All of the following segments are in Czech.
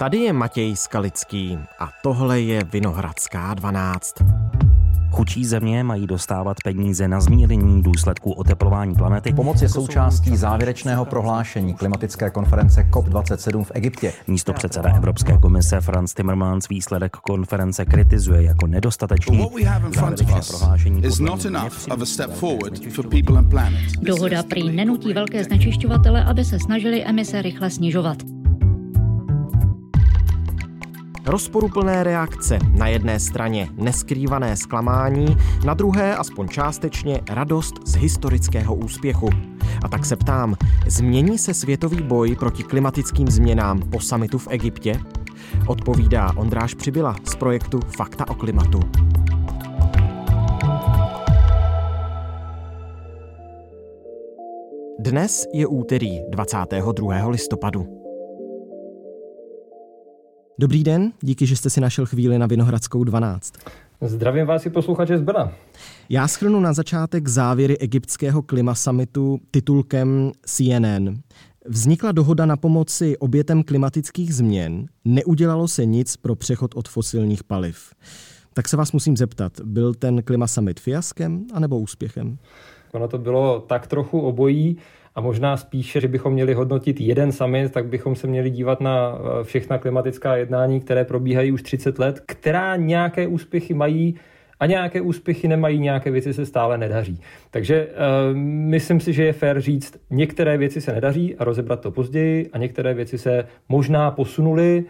Tady je Matěj Skalický a tohle je Vinohradská 12. Chudší země mají dostávat peníze na zmírnění důsledků oteplování planety. Pomoc je součástí závěrečného prohlášení klimatické konference COP27 v Egyptě. Místo předseda Evropské komise Franz Timmermans výsledek konference kritizuje jako nedostatečný. Dohoda prý nenutí velké znečišťovatele, aby se snažili emise rychle snižovat. Rozporuplné reakce, na jedné straně neskrývané zklamání, na druhé aspoň částečně radost z historického úspěchu. A tak se ptám, změní se světový boj proti klimatickým změnám po samitu v Egyptě? Odpovídá Ondráš Přibyla z projektu Fakta o klimatu. Dnes je úterý 22. listopadu. Dobrý den, díky, že jste si našel chvíli na Vinohradskou 12. Zdravím vás i posluchače z Brna. Já schrnu na začátek závěry egyptského klima summitu titulkem CNN. Vznikla dohoda na pomoci obětem klimatických změn, neudělalo se nic pro přechod od fosilních paliv. Tak se vás musím zeptat, byl ten klima summit fiaskem anebo úspěchem? Ono to bylo tak trochu obojí. A možná spíše, že bychom měli hodnotit jeden summit, tak bychom se měli dívat na eh, všechna klimatická jednání, které probíhají už 30 let, která nějaké úspěchy mají a nějaké úspěchy nemají, nějaké věci se stále nedaří. Takže uh, myslím si, že je fér říct, některé věci se nedaří a rozebrat to později a některé věci se možná posunuly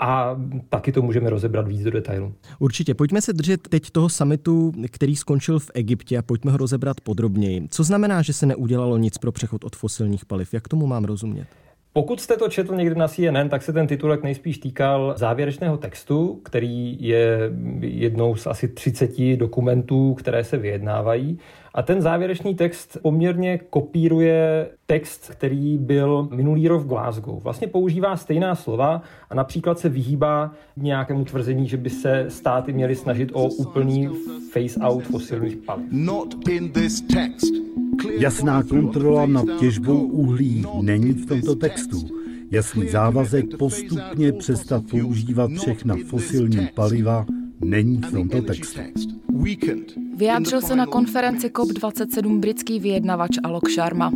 a taky to můžeme rozebrat víc do detailu. Určitě. Pojďme se držet teď toho samitu, který skončil v Egyptě a pojďme ho rozebrat podrobněji. Co znamená, že se neudělalo nic pro přechod od fosilních paliv? Jak tomu mám rozumět? Pokud jste to četl někdy na CNN, tak se ten titulek nejspíš týkal závěrečného textu, který je jednou z asi 30 dokumentů, které se vyjednávají. A ten závěrečný text poměrně kopíruje text, který byl minulý rok v Glasgow. Vlastně používá stejná slova a například se vyhýbá nějakému tvrzení, že by se státy měly snažit o úplný face out fosilních paliv. Jasná kontrola nad těžbou uhlí není v tomto textu. Jasný závazek postupně přestat používat všechna fosilní paliva není v tomto textu. Vyjádřil se na konferenci COP27 britský vyjednavač Alok Sharma.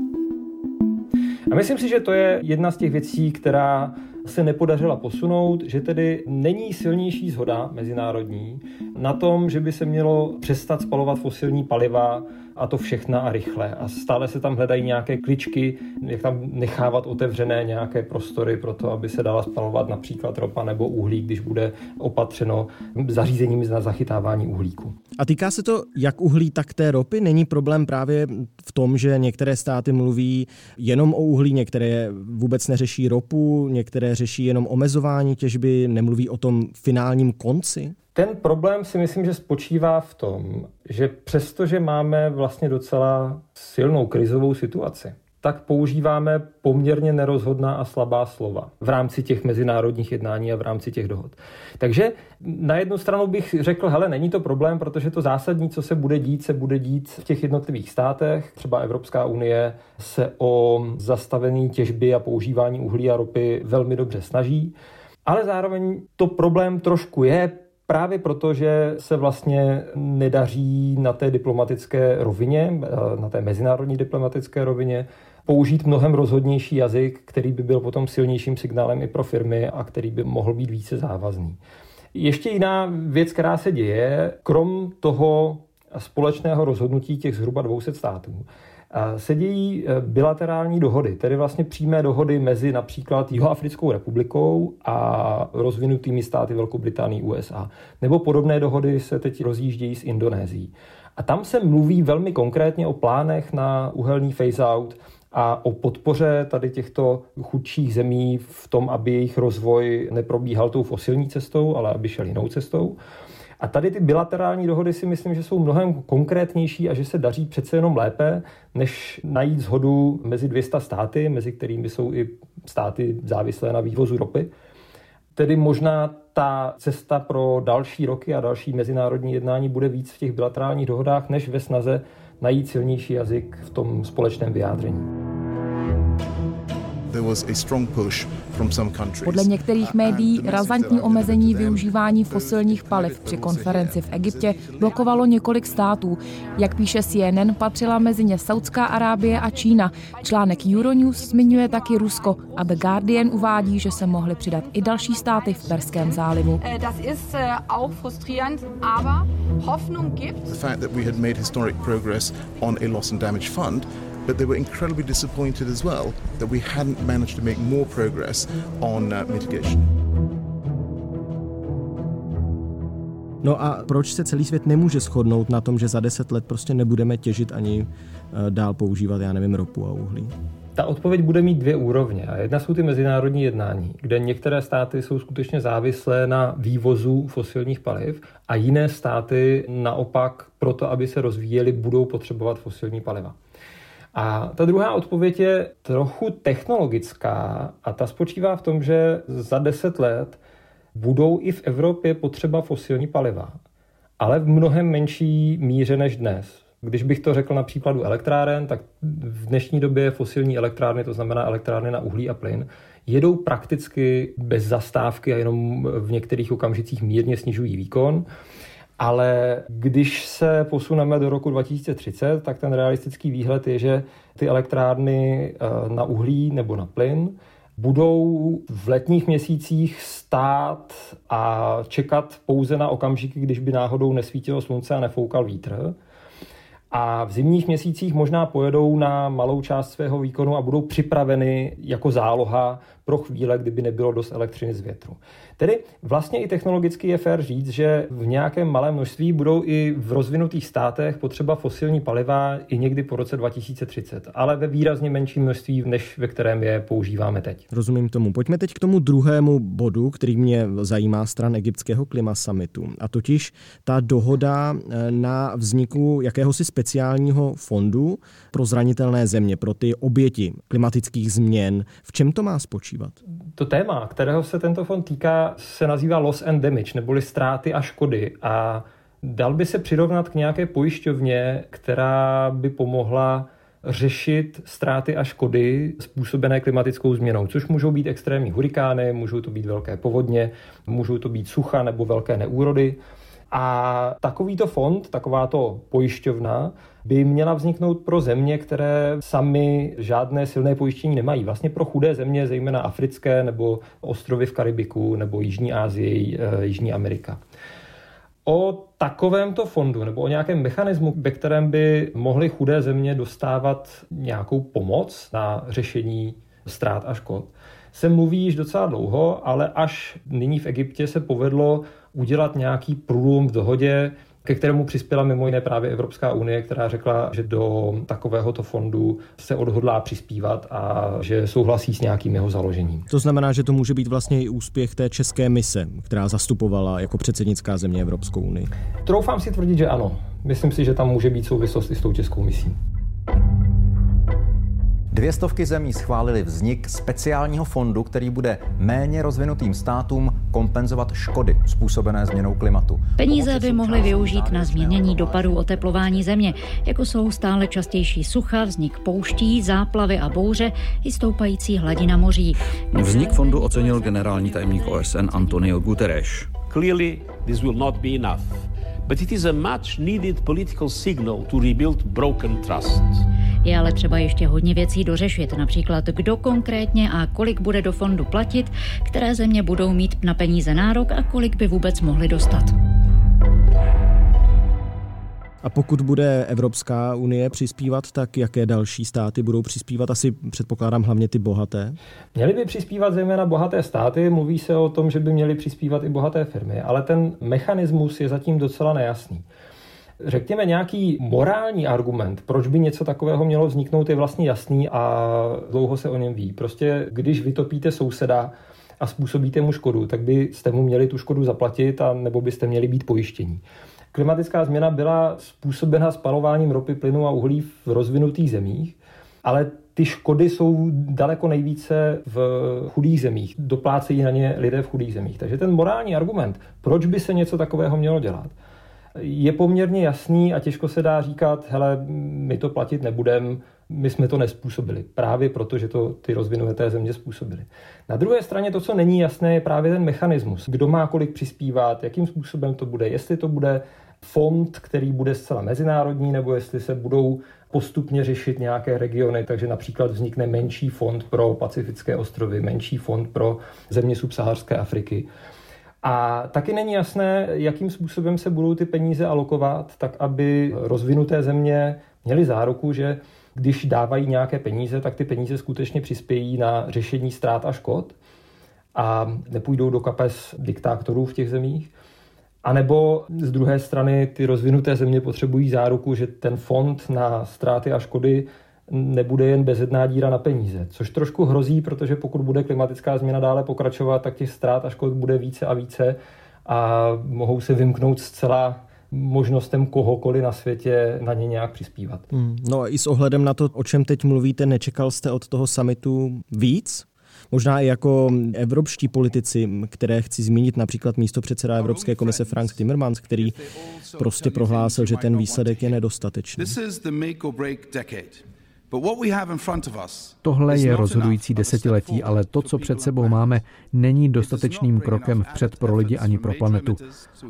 A myslím si, že to je jedna z těch věcí, která se nepodařila posunout, že tedy není silnější zhoda mezinárodní na tom, že by se mělo přestat spalovat fosilní paliva a to všechna a rychle. A stále se tam hledají nějaké kličky, jak tam nechávat otevřené nějaké prostory pro to, aby se dala spalovat například ropa nebo uhlí, když bude opatřeno zařízením na zachytávání uhlíku. A týká se to jak uhlí, tak té ropy? Není problém právě v tom, že některé státy mluví jenom o uhlí, některé vůbec neřeší ropu, některé řeší jenom omezování těžby, nemluví o tom finálním konci? Ten problém si myslím, že spočívá v tom, že přestože máme vlastně docela silnou krizovou situaci, tak používáme poměrně nerozhodná a slabá slova v rámci těch mezinárodních jednání a v rámci těch dohod. Takže na jednu stranu bych řekl, hele, není to problém, protože to zásadní, co se bude dít, se bude dít v těch jednotlivých státech. Třeba Evropská unie se o zastavení těžby a používání uhlí a ropy velmi dobře snaží. Ale zároveň to problém trošku je, právě proto, že se vlastně nedaří na té diplomatické rovině, eh, na té mezinárodní diplomatické rovině, použít mnohem rozhodnější jazyk, který by byl potom silnějším signálem i pro firmy a který by mohl být více závazný. Ještě jiná věc, která se děje, krom toho společného rozhodnutí těch zhruba 200 států, se dějí e, bilaterální dohody, tedy vlastně přímé dohody mezi například Jihoafrickou republikou a rozvinutými státy Velkou Británií USA. Nebo podobné dohody se teď rozjíždějí s Indonésií. A tam se mluví velmi konkrétně o plánech na uhelný phase-out a o podpoře tady těchto chudších zemí v tom, aby jejich rozvoj neprobíhal tou fosilní cestou, ale aby šel jinou cestou. A tady ty bilaterální dohody si myslím, že jsou mnohem konkrétnější a že se daří přece jenom lépe, než najít zhodu mezi 200 státy, mezi kterými jsou i státy závislé na vývozu ropy. Tedy možná ta cesta pro další roky a další mezinárodní jednání bude víc v těch bilaterálních dohodách, než ve snaze najít silnější jazyk v tom společném vyjádření. Podle některých médií razantní omezení využívání fosilních paliv při konferenci v Egyptě blokovalo několik států. Jak píše CNN, patřila mezi ně Saudská Arábie a Čína. Článek Euronews zmiňuje taky Rusko a The Guardian uvádí, že se mohly přidat i další státy v Perském zálivu. Äh, das ist äh, auch frustrierend, aber Hoffnung gibt. The fact that we had made historic progress on a loss and damage fund but they were incredibly disappointed as well that we hadn't managed to make more progress on uh, mitigation. No a proč se celý svět nemůže shodnout na tom, že za deset let prostě nebudeme těžit ani uh, dál používat, já nevím, ropu a uhlí? Ta odpověď bude mít dvě úrovně. A jedna jsou ty mezinárodní jednání, kde některé státy jsou skutečně závislé na vývozu fosilních paliv a jiné státy naopak proto, aby se rozvíjely, budou potřebovat fosilní paliva. A ta druhá odpověď je trochu technologická a ta spočívá v tom, že za deset let budou i v Evropě potřeba fosilní paliva, ale v mnohem menší míře než dnes. Když bych to řekl na příkladu elektráren, tak v dnešní době fosilní elektrárny, to znamená elektrárny na uhlí a plyn, jedou prakticky bez zastávky a jenom v některých okamžicích mírně snižují výkon. Ale když se posuneme do roku 2030, tak ten realistický výhled je, že ty elektrárny eh, na uhlí nebo na plyn budou v letních měsících stát a čekat pouze na okamžiky, když by náhodou nesvítilo slunce a nefoukal vítr. A v zimních měsících možná pojedou na malou část svého výkonu a budou připraveny jako záloha pro chvíle, kdyby nebylo dost elektřiny z větru. Tedy vlastně i technologicky je fér říct, že v nějakém malém množství budou i v rozvinutých státech potřeba fosilní paliva i někdy po roce 2030, ale ve výrazně menším množství, než ve kterém je používáme teď. Rozumím tomu. Pojďme teď k tomu druhému bodu, který mě zajímá stran egyptského klima summitu, a totiž ta dohoda eh, na vzniku jakéhosi speciálního fondu pro zranitelné země, pro ty oběti klimatických změn. V čem to má spočívat? To téma, kterého se tento fond týká, se nazývá loss and damage, neboli ztráty a škody. A dal by se přirovnat k nějaké pojišťovně, která by pomohla řešit ztráty a škody způsobené klimatickou změnou, což můžou být extrémní hurikány, můžou to být velké povodně, můžou to být sucha nebo velké neúrody. A takovýto fond, takováto pojišťovna by měla vzniknout pro země, které sami žádné silné pojištění nemají. Vlastně pro chudé země, zejména africké nebo ostrovy v Karibiku nebo Jižní Asii, eh, Jižní Amerika. O takovémto fondu nebo o nějakém mechanismu, ve kterém by mohly chudé země dostávat nějakou pomoc na řešení ztrát a škod, se mluví již docela dlouho, ale až nyní v Egyptě se povedlo udělat nějaký průlom v dohodě, ke kterému přispěla mimo jiné právě Evropská unie, která řekla, že do takovéhoto fondu se odhodlá přispívat a že souhlasí s nějakým jeho založením. To znamená, že to může být vlastně i úspěch té české mise, která zastupovala jako předsednická země Evropskou unii. Troufám si tvrdit, že ano. Myslím si, že tam může být souvislost i s tou českou misí. Dvě stovky zemí schválili vznik speciálního fondu, který bude méně rozvinutým státům kompenzovat škody způsobené změnou klimatu. Peníze by mohly využít na změnění dopadů oteplování země, jako jsou stále častější sucha, vznik pouští, záplavy a bouře i stoupající hladina moří. Vznik fondu ocenil generální tajemník OSN Antonio Guterres. Clearly, this will not be enough, but it is a much needed political signal to rebuild broken trust. Je ale třeba ještě hodně věcí dořešit, například kdo konkrétně a kolik bude do fondu platit, které země budou mít na peníze nárok a kolik by vůbec mohly dostat. A pokud bude Evropská unie přispívat, tak jaké další státy budou přispívat? Asi předpokládám hlavně ty bohaté. Měly by přispívat zejména bohaté státy, mluví se o tom, že by měly přispívat i bohaté firmy, ale ten mechanismus je zatím docela nejasný řekněme, nějaký morální argument, proč by něco takového mělo vzniknout, je vlastně jasný a dlouho se o něm ví. Prostě když vytopíte souseda a způsobíte mu škodu, tak byste mu měli tu škodu zaplatit a nebo byste měli být pojištění. Klimatická změna byla způsobena spalováním ropy, plynu a uhlí v rozvinutých zemích, ale ty škody jsou daleko nejvíce v chudých zemích. Doplácejí na ně lidé v chudých zemích. Takže ten morální argument, proč by se něco takového mělo dělat, je poměrně jasný a těžko se dá říkat, hele, my to platit nebudem, my jsme to nespůsobili. Právě proto, že to ty rozvinuté země způsobily. Na druhé straně to, co není jasné, je právě ten mechanismus. Kdo má kolik přispívat, jakým způsobem to bude, jestli to bude fond, který bude zcela mezinárodní, nebo jestli se budou postupně řešit nějaké regiony, takže například vznikne menší fond pro pacifické ostrovy, menší fond pro země subsaharské Afriky. A taky není jasné, jakým způsobem se budou ty peníze alokovat, tak aby rozvinuté země měly záruku, že když dávají nějaké peníze, tak ty peníze skutečně přispějí na řešení ztrát a škod a nepůjdou do kapes diktátorů v těch zemích. A nebo z druhé strany ty rozvinuté země potřebují záruku, že ten fond na ztráty a škody nebude jen bezedná díra na peníze, což trošku hrozí, protože pokud bude klimatická změna dále pokračovat, tak těch ztrát a škod bude více a více a mohou se vymknout zcela možnostem kohokoliv na světě na ně nějak přispívat. Hmm. No a i s ohledem na to, o čem teď mluvíte, nečekal jste od toho samitu víc? Možná i jako evropští politici, které chci zmínit, například místo předseda Evropské komise Frank Timmermans, který prostě prohlásil, že ten výsledek je nedostatečný. Tohle je rozhodující desetiletí, ale to, co před sebou máme, není dostatečným krokem vpřed pro lidi ani pro planetu.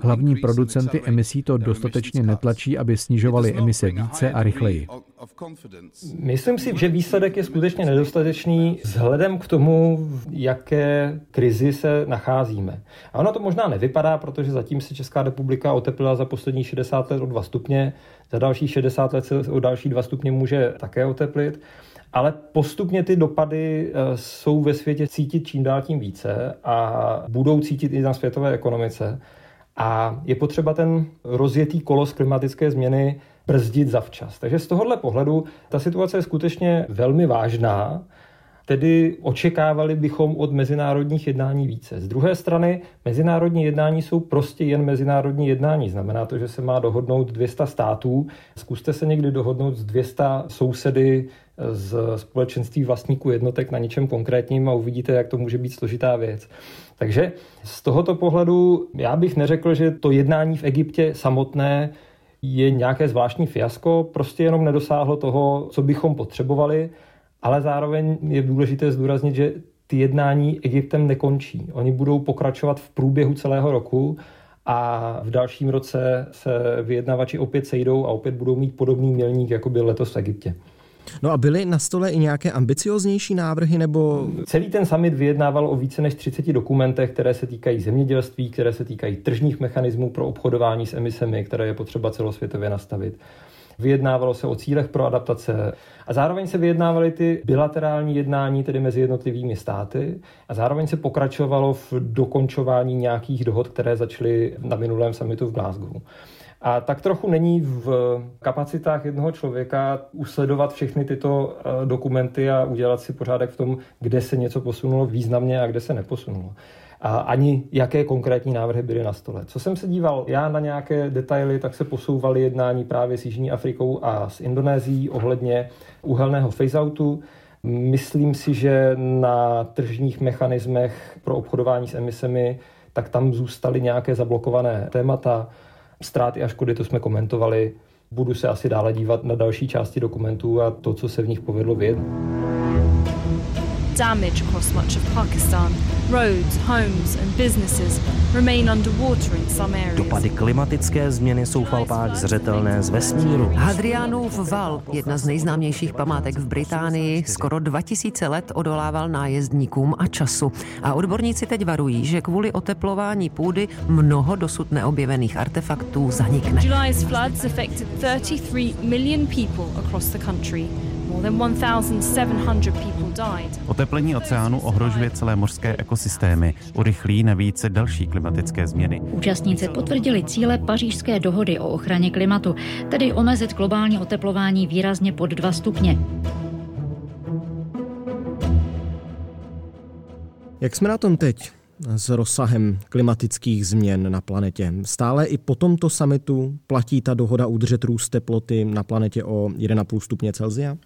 Hlavní producenty emisí to dostatečně netlačí, aby snižovali emise více a rychleji. Myslím si, že výsledek je skutečně nedostatečný vzhledem k tomu, jaké krizi se nacházíme. A ono to možná nevypadá, protože zatím se Česká republika oteplila za poslední 60 let o 2 stupně, za další 60 let se o další 2 stupně může také oteplit. Ale postupně ty dopady eh, jsou ve světě cítit čím dál tím více a budou cítit i na světové ekonomice. A je potřeba ten rozjetý kolos klimatické změny brzdit zavčas. Takže z tohohle pohledu ta situace je skutečně velmi vážná. Tedy očekávali bychom od mezinárodních jednání více. Z druhé strany, mezinárodní jednání jsou prostě jen mezinárodní jednání. Znamená to, že se má dohodnout 200 států. Zkuste se někdy dohodnout s 200 sousedy z společenství vlastníků jednotek na něčem konkrétním a uvidíte, jak to může být složitá věc. Takže z tohoto pohledu já bych neřekl, že to jednání v Egyptě samotné je nějaké zvláštní fiasko, prostě jenom nedosáhlo toho, co bychom potřebovali, ale zároveň je důležité zdůraznit, že ty jednání Egyptem nekončí. Oni budou pokračovat v průběhu celého roku a v dalším roce se vyjednavači opět sejdou a opět budou mít podobný milník, jako byl letos v Egyptě. No a byly na stole i nějaké ambicioznější návrhy nebo... Celý ten summit vyjednával o více než 30 dokumentech, které se týkají zemědělství, které se týkají tržních mechanismů pro obchodování s emisemi, které je potřeba celosvětově nastavit. Vyjednávalo se o cílech pro adaptace a zároveň se vyjednávaly ty bilaterální jednání tedy mezi jednotlivými státy a zároveň se pokračovalo v dokončování nějakých dohod, které začaly na minulém summitu v Glasgow. A tak trochu není v kapacitách jednoho člověka usledovat všechny tyto eh, dokumenty a udělat si pořádek v tom, kde se něco posunulo významně a kde se neposunulo. A ani jaké konkrétní návrhy byly na stole. Co jsem se díval já na nějaké detaily, tak se posouvaly jednání právě s Jižní Afrikou a s Indonésií ohledně uhelného phaseoutu. Myslím si, že na tržních mechanismech pro obchodování s emisemi, tak tam zůstaly nějaké zablokované témata ztráty a škody, to jsme komentovali. Budu se asi dále dívat na další části dokumentů a to, co se v nich povedlo vyjednat. Damage across much of Pakistan Roads, homes and businesses remain underwater in some areas. Dopady klimatické změny jsou v Alpách zřetelné z vesmíru. Hadrianův val, jedna z nejznámějších památek v Británii, skoro 2000 let odolával nájezdníkům a času. A odborníci teď varují, že kvůli oteplování půdy mnoho dosud neobjevených artefaktů zanikne. July's floods affected 33 million people across the country. Oteplení oceánu ohrožuje celé mořské ekosystémy, urychlí navíc další klimatické změny. Účastníci potvrdili cíle pařížské dohody o ochraně klimatu, tedy omezit globální oteplování výrazně pod 2 stupně. Jak jsme na tom teď s rozsahem klimatických změn na planetě? Stále i po tomto samitu platí ta dohoda udržet růst teploty na planetě o 1,5 stupně Celsia?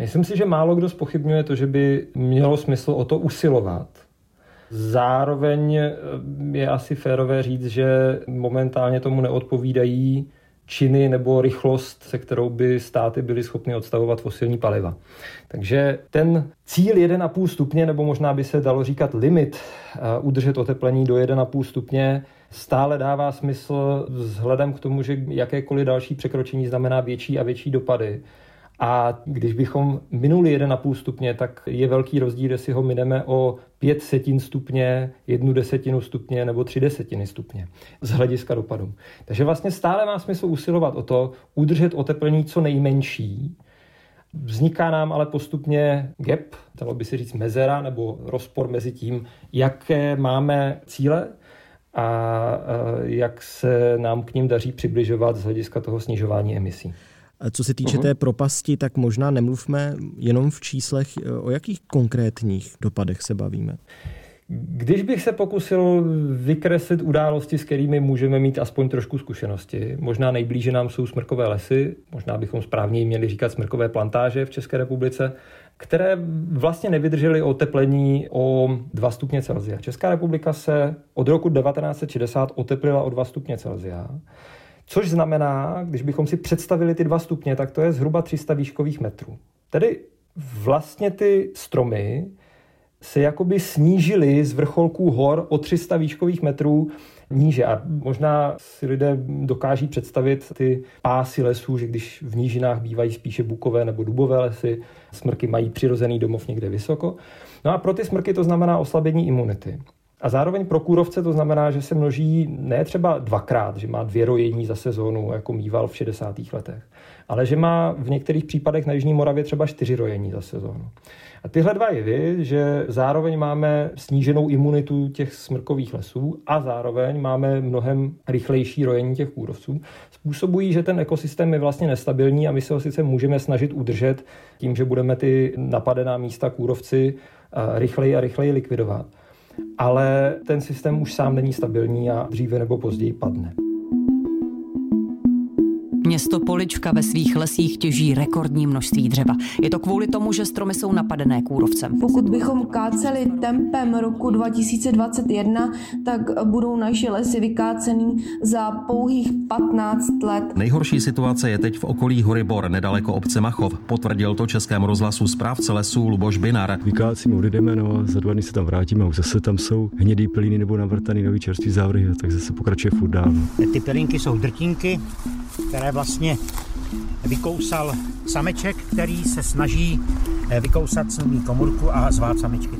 Myslím si, že málo kdo spochybňuje to, že by mělo smysl o to usilovat. Zároveň eh, je asi férové říct, že momentálně tomu neodpovídají činy nebo rychlost, se kterou by státy byly schopny odstavovat fosilní paliva. Takže ten cíl 1,5 stupně, nebo možná by se dalo říkat limit, eh, udržet oteplení do 1,5 stupně, stále dává smysl vzhledem k tomu, že jakékoliv další překročení znamená větší a větší dopady. A když bychom minuli 1,5 stupně, tak je velký rozdíl, jestli ho mineme o 5 setin stupně, jednu desetinu stupně nebo tři desetiny stupně z hlediska dopadu. Takže vlastně stále má smysl usilovat o to, udržet oteplení co nejmenší, Vzniká nám ale postupně gap, dalo by se říct mezera nebo rozpor mezi tím, jaké máme cíle a jak se nám k ním daří přibližovat z hlediska toho snižování emisí. Co se týče uh-huh. té propasti, tak možná nemluvme jenom v číslech, o jakých konkrétních dopadech se bavíme. Když bych se pokusil vykreslit události, s kterými můžeme mít aspoň trošku zkušenosti, možná nejblíže nám jsou smrkové lesy, možná bychom správně měli říkat smrkové plantáže v České republice, které vlastně nevydržely oteplení o 2 stupně Celsia. Česká republika se od roku 1960 oteplila o 2 stupně Celsia. Což znamená, když bychom si představili ty dva stupně, tak to je zhruba 300 výškových metrů. Tedy vlastně ty stromy se jakoby snížily z vrcholků hor o 300 výškových metrů níže. A možná si lidé dokáží představit ty pásy lesů, že když v nížinách bývají spíše bukové nebo dubové lesy, smrky mají přirozený domov někde vysoko. No a pro ty smrky to znamená oslabení imunity. A zároveň pro kůrovce to znamená, že se množí ne třeba dvakrát, že má dvě rojení za sezónu, jako mýval v 60. letech, ale že má v některých případech na Jižní Moravě třeba čtyři rojení za sezónu. A tyhle dva jevy, že zároveň máme sníženou imunitu těch smrkových lesů a zároveň máme mnohem rychlejší rojení těch kůrovců, způsobují, že ten ekosystém je vlastně nestabilní a my se ho sice můžeme snažit udržet tím, že budeme ty napadená místa kůrovci eh, rychleji a rychleji likvidovat ale ten systém už sám není stabilní a dříve nebo později padne. Město Polička ve svých lesích těží rekordní množství dřeva. Je to kvůli tomu, že stromy jsou napadené kůrovcem. Pokud bychom káceli tempem roku 2021, tak budou naše lesy vykácený za pouhých 15 let. Nejhorší situace je teď v okolí hory Bor, nedaleko obce Machov. Potvrdil to českému rozhlasu správce lesů Luboš Binar. Vykácíme, odjdeme, no a za dva dny se tam vrátíme a už zase tam jsou hnědý pilíny nebo navrtaný nový čerstvý závrhy, tak zase pokračuje furt dál. No. Ty pilínky jsou drtinky, které vlastně vykousal sameček, který se snaží eh, vykousat snubní komorku a zvát samičky.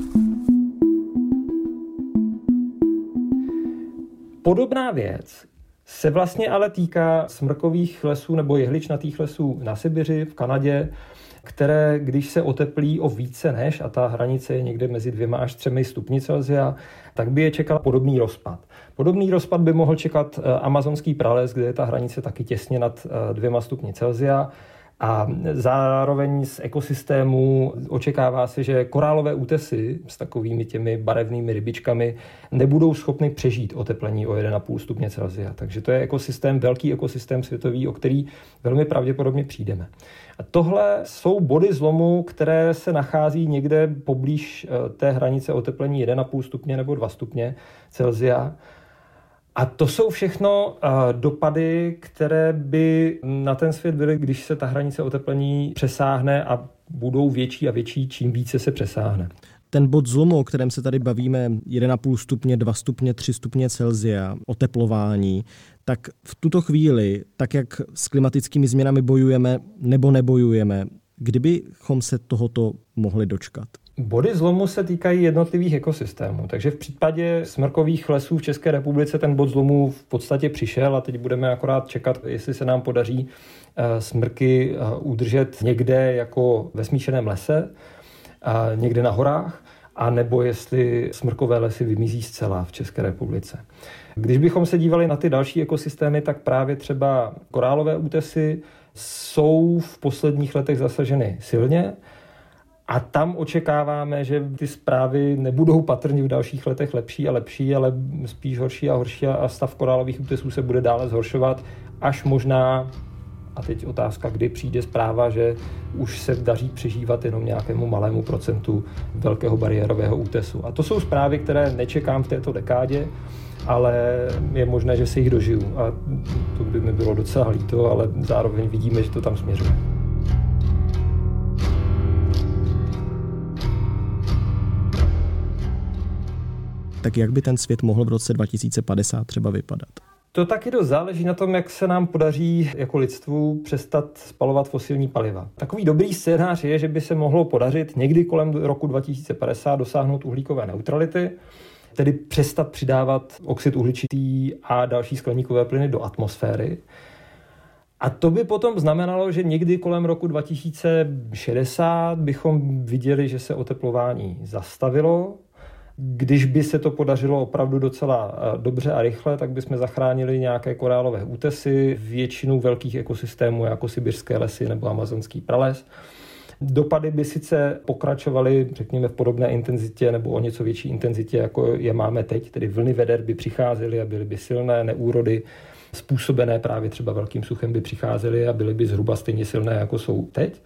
Podobná věc se vlastně ale týká smrkových lesů nebo jehličnatých lesů na Sibiři, v Kanadě, které, když se oteplí o více než, a ta hranice je někde mezi dvěma až třemi stupni Celsia, tak by je čekal podobný rozpad. Podobný rozpad by mohl čekat eh, amazonský prales, kde je ta hranice taky těsně nad eh, dvěma stupni Celsia. A zároveň z ekosystému očekává se, že korálové útesy s takovými těmi barevnými rybičkami nebudou schopny přežít oteplení o 1,5 stupně Celsia. Takže to je ekosystém, velký ekosystém světový, o který velmi pravděpodobně přijdeme. A tohle jsou body zlomu, které se nachází někde poblíž eh, té hranice oteplení 1,5 stupně nebo 2 stupně Celsia. A to jsou všechno uh, dopady, které by na ten svět byly, když se ta hranice oteplení přesáhne a budou větší a větší, čím více se přesáhne. Ten bod zlomu, o kterém se tady bavíme, 1,5 stupně, 2 stupně, 3 stupně Celsia, oteplování, tak v tuto chvíli, tak jak s klimatickými změnami bojujeme nebo nebojujeme, kdybychom se tohoto mohli dočkat? Body zlomu se týkají jednotlivých ekosystémů, takže v případě smrkových lesů v České republice ten bod zlomu v podstatě přišel a teď budeme akorát čekat, jestli se nám podaří eh, smrky eh, udržet někde jako ve smíšeném lese, někde na horách, a nebo jestli smrkové lesy vymizí zcela v České republice. Když bychom se dívali na ty další ekosystémy, tak právě třeba korálové útesy jsou v posledních letech zasaženy silně. A tam očekáváme, že ty zprávy nebudou patrně v dalších letech lepší a lepší, ale spíš horší a horší a stav korálových útesů se bude dále zhoršovat, až možná A teď otázka, kdy přijde zpráva, že už se daří přežívat jenom nějakému malému procentu velkého bariérového útesu. A to jsou zprávy, které nečekám v této dekádě, ale je možné, že se jich dožiju. A to by mi bylo docela líto, ale zároveň vidíme, že to tam směřuje. Tak jak by ten svět mohl v roce 2050 třeba vypadat? To taky dost záleží na tom, jak se nám podaří jako lidstvu přestat spalovat fosilní paliva. Takový dobrý scénář je, že by se mohlo podařit někdy kolem roku 2050 dosáhnout uhlíkové neutrality, tedy přestat přidávat oxid uhličitý a další skleníkové plyny do atmosféry. A to by potom znamenalo, že někdy kolem roku 2060 bychom viděli, že se oteplování zastavilo, když by se to podařilo opravdu docela eh, dobře a rychle, tak bychom zachránili nějaké korálové útesy, většinu velkých ekosystémů, jako sibirské lesy nebo amazonský prales. Dopady by sice pokračovaly, řekněme, v podobné intenzitě nebo o něco větší intenzitě, jako je máme teď, tedy vlny veder by přicházely a byly by silné, neúrody způsobené právě třeba velkým suchem by přicházely a byly by zhruba stejně silné, jako jsou teď.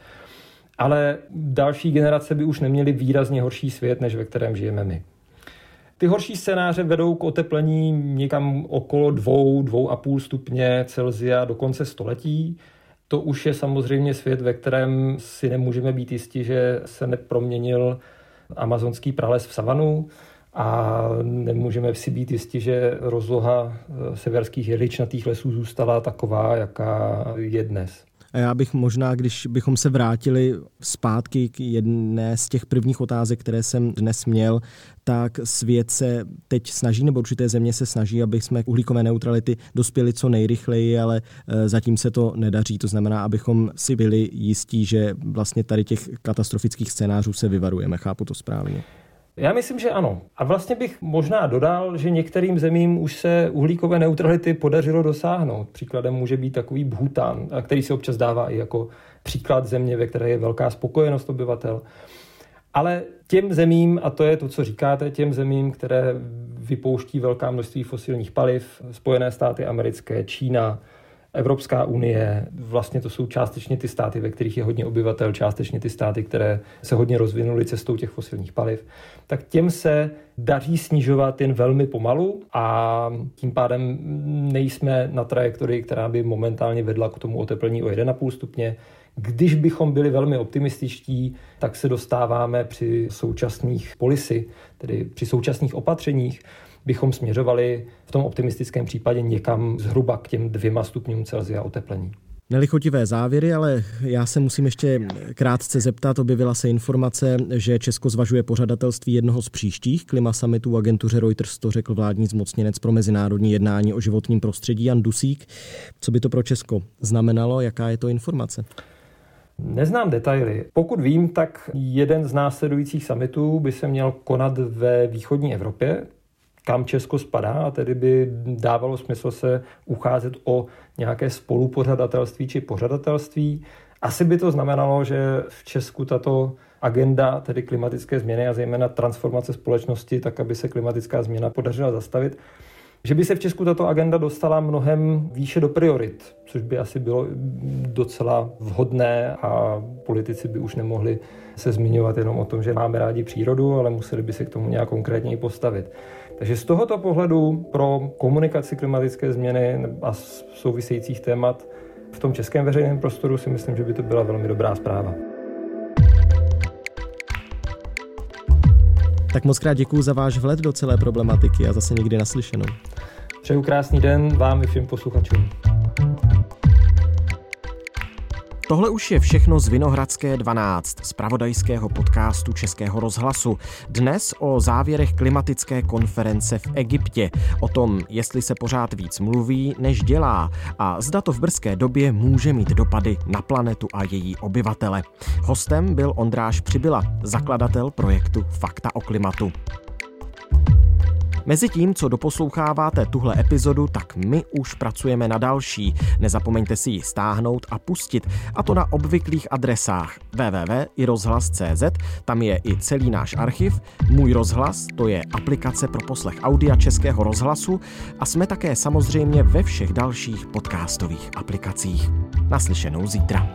Ale další generace by už neměly výrazně horší svět, než ve kterém žijeme my. Ty horší scénáře vedou k oteplení někam okolo 2, 2,5 stupně Celzia do konce století. To už je samozřejmě svět, ve kterém si nemůžeme být jistí, že se neproměnil amazonský prales v savanu a nemůžeme si být jistí, že rozloha severských jeličnatých lesů zůstala taková, jaká je dnes. A já bych možná, když bychom se vrátili zpátky k jedné z těch prvních otázek, které jsem dnes měl, tak svět se teď snaží, nebo určité země se snaží, aby jsme k uhlíkové neutrality dospěli co nejrychleji, ale e, zatím se to nedaří. To znamená, abychom si byli jistí, že vlastně tady těch katastrofických scénářů se vyvarujeme. Chápu to správně. Já myslím, že ano. A vlastně bych možná dodal, že některým zemím už se uhlíkové neutrality podařilo dosáhnout. Příkladem může být takový Bhutan, který se občas dává i jako příklad země, ve které je velká spokojenost obyvatel. Ale těm zemím, a to je to, co říkáte, těm zemím, které vypouští velká množství fosilních paliv, Spojené státy americké, Čína, Evropská unie, vlastně to jsou částečně ty státy, ve kterých je hodně obyvatel, částečně ty státy, které se hodně rozvinuly cestou těch fosilních paliv, tak těm se daří snižovat jen velmi pomalu a tím pádem nejsme na trajektorii, která by momentálně vedla k tomu oteplení o 1,5 stupně. Když bychom byli velmi optimističtí, tak se dostáváme při současných polisy, tedy při současných opatřeních, bychom směřovali v tom optimistickém případě někam zhruba k těm dvěma stupňům Celsia oteplení. Nelichotivé závěry, ale já se musím ještě krátce zeptat. Objevila se informace, že Česko zvažuje pořadatelství jednoho z příštích klima summitů agentuře Reuters, to řekl vládní zmocněnec pro mezinárodní jednání o životním prostředí Jan Dusík. Co by to pro Česko znamenalo? Jaká je to informace? Neznám detaily. Pokud vím, tak jeden z následujících summitů by se měl konat ve východní Evropě, kam Česko spadá a tedy by dávalo smysl se ucházet o nějaké spolupořadatelství či pořadatelství. Asi by to znamenalo, že v Česku tato agenda, tedy klimatické změny a zejména transformace společnosti, tak aby se klimatická změna podařila zastavit, že by se v Česku tato agenda dostala mnohem výše do priorit, což by asi bylo docela vhodné a politici by už nemohli se zmiňovat jenom o tom, že máme rádi přírodu, ale museli by se k tomu nějak konkrétně i postavit. Takže z tohoto pohledu pro komunikaci klimatické změny a souvisejících témat v tom českém veřejném prostoru si myslím, že by to byla velmi dobrá zpráva. Tak moc krát děkuji za váš vhled do celé problematiky a zase někdy naslyšenou. Přeju krásný den vám i všem posluchačům. Tohle už je všechno z Vinohradské 12, z pravodajského podcastu Českého rozhlasu. Dnes o závěrech klimatické konference v Egyptě, o tom, jestli se pořád víc mluví, než dělá a zda to v brzké době může mít dopady na planetu a její obyvatele. Hostem byl Ondráš Přibyla, zakladatel projektu Fakta o klimatu. Mezitím, co doposloucháváte tuhle epizodu, tak my už pracujeme na další. Nezapomeňte si ji stáhnout a pustit, a to na obvyklých adresách www.irozhlas.cz, tam je i celý náš archiv, Můj rozhlas, to je aplikace pro poslech audia Českého rozhlasu a jsme také samozřejmě ve všech dalších podcastových aplikacích. Naslyšenou zítra.